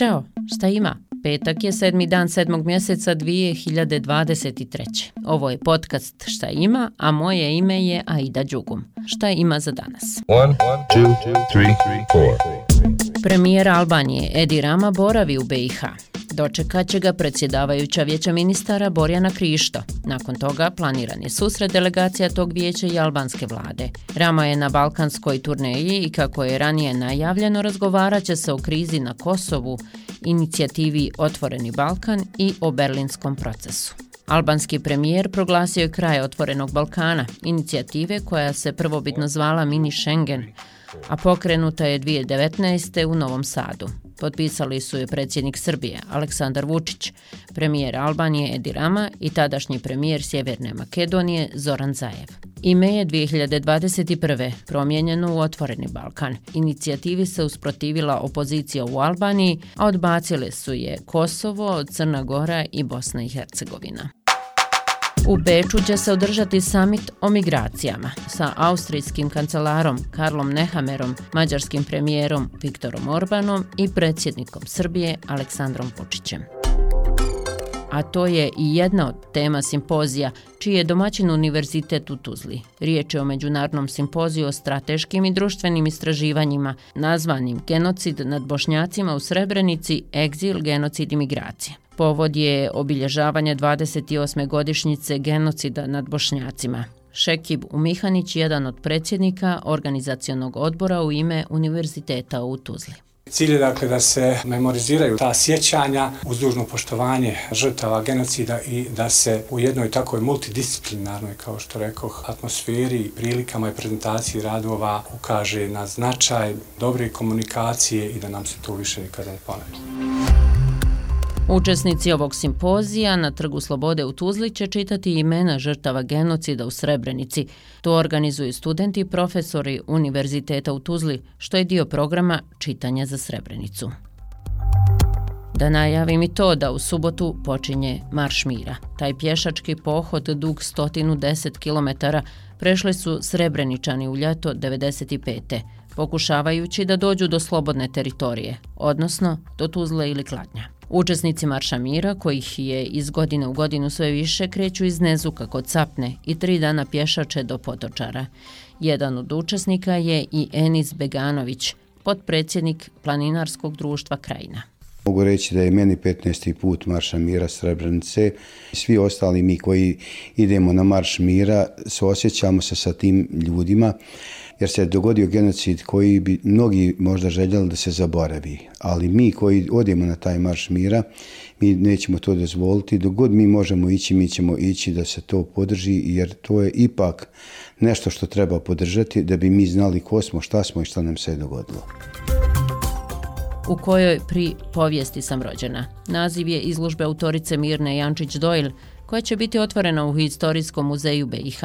Ćao, šta ima? Petak je sedmi dan sedmog mjeseca 2023. Ovo je podcast Šta ima, a moje ime je Aida Đugum. Šta ima za danas? One, one, two, three, Premijer Albanije Edi Rama boravi u BiH. Dočekat će ga predsjedavajuća vijeća ministara Borjana Krišto. Nakon toga planiran je susret delegacija tog vijeća i albanske vlade. Rama je na balkanskoj turneji i kako je ranije najavljeno razgovarat će se o krizi na Kosovu, inicijativi Otvoreni Balkan i o berlinskom procesu. Albanski premijer proglasio je kraj Otvorenog Balkana, inicijative koja se prvobitno zvala Mini Schengen, a pokrenuta je 2019. u Novom Sadu. Potpisali su je predsjednik Srbije Aleksandar Vučić, premijer Albanije Edi Rama i tadašnji premijer Sjeverne Makedonije Zoran Zajev. Ime je 2021. promijenjeno u Otvoreni Balkan. Inicijativi se usprotivila opozicija u Albaniji, a odbacile su je Kosovo, Crna Gora i Bosna i Hercegovina. U Beču će se održati samit o migracijama sa austrijskim kancelarom Karlom Nehamerom, mađarskim premijerom Viktorom Orbanom i predsjednikom Srbije Aleksandrom Vučićem. A to je i jedna od tema simpozija, čiji je domaćin univerzitet u Tuzli. Riječ je o međunarodnom simpoziju o strateškim i društvenim istraživanjima, nazvanim Genocid nad Bošnjacima u Srebrenici, egzil, genocid i migracije. Povod je obilježavanje 28. godišnjice genocida nad Bošnjacima. Šekib Umihanić, jedan od predsjednika organizacijonog odbora u ime Univerziteta u Tuzli. Cilj je dakle da se memoriziraju ta sjećanja uz dužno poštovanje žrtava genocida i da se u jednoj takoj multidisciplinarnoj, kao što rekao, atmosferi, prilikama i prezentaciji radova ukaže na značaj dobre komunikacije i da nam se to više nikada ne ponavlja. Učesnici ovog simpozija na Trgu Slobode u Tuzli će čitati imena žrtava genocida u Srebrenici. To organizuju studenti i profesori Univerziteta u Tuzli, što je dio programa Čitanja za Srebrenicu. Da najavim i to da u subotu počinje Marš Mira. Taj pješački pohod dug 110 km prešli su Srebreničani u ljeto 95. pokušavajući da dođu do slobodne teritorije, odnosno do Tuzle ili Kladnja. Učesnici Marša Mira, kojih je iz godine u godinu sve više, kreću iz Nezuka kod Capne i tri dana pješače do Potočara. Jedan od učesnika je i Enis Beganović, potpredsjednik Planinarskog društva Krajina. Mogu reći da je meni 15. put Marša Mira Srebrenice. Svi ostali mi koji idemo na Marš Mira, osjećamo se sa tim ljudima jer se je dogodio genocid koji bi mnogi možda željeli da se zaboravi. Ali mi koji odemo na taj marš mira, mi nećemo to dozvoliti. Dogod mi možemo ići, mi ćemo ići da se to podrži, jer to je ipak nešto što treba podržati da bi mi znali ko smo, šta smo i šta nam se je dogodilo. U kojoj pri povijesti sam rođena. Naziv je izložbe autorice Mirne Jančić-Doyle, koja će biti otvorena u Historijskom muzeju BiH.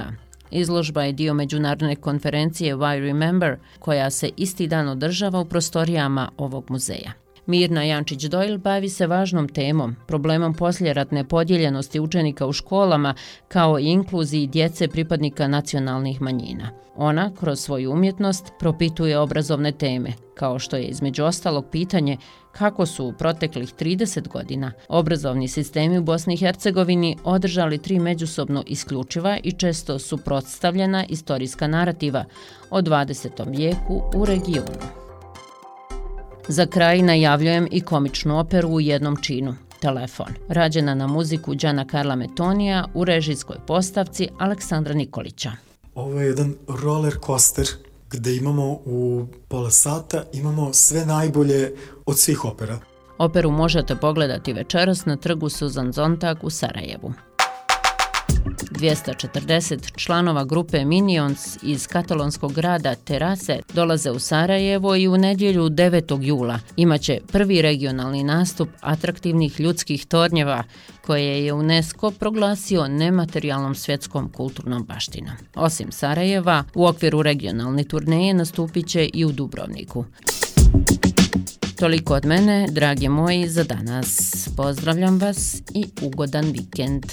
Izložba je dio međunarodne konferencije Why Remember, koja se isti dan održava u prostorijama ovog muzeja. Mirna Jančić Doil bavi se važnom temom, problemom posljeratne podijeljenosti učenika u školama kao i inkluziji djece pripadnika nacionalnih manjina. Ona, kroz svoju umjetnost, propituje obrazovne teme, kao što je između ostalog pitanje kako su u proteklih 30 godina obrazovni sistemi u Bosni i Hercegovini održali tri međusobno isključiva i često suprotstavljena istorijska narativa o 20. vijeku u regionu. Za kraj najavljujem i komičnu operu u jednom činu. Telefon. Rađena na muziku Đana Karla Metonija u režijskoj postavci Aleksandra Nikolića. Ovo je jedan roller coaster gde imamo u pola sata imamo sve najbolje od svih opera. Operu možete pogledati večeras na trgu Suzan Zontag u Sarajevu. 240 članova grupe Minions iz katalonskog grada Terase dolaze u Sarajevo i u nedjelju 9. jula imaće prvi regionalni nastup atraktivnih ljudskih tornjeva koje je UNESCO proglasio nematerijalnom svjetskom kulturnom baštinom. Osim Sarajeva, u okviru regionalne turneje nastupit će i u Dubrovniku. Toliko od mene, dragi moji, za danas. Pozdravljam vas i ugodan vikend.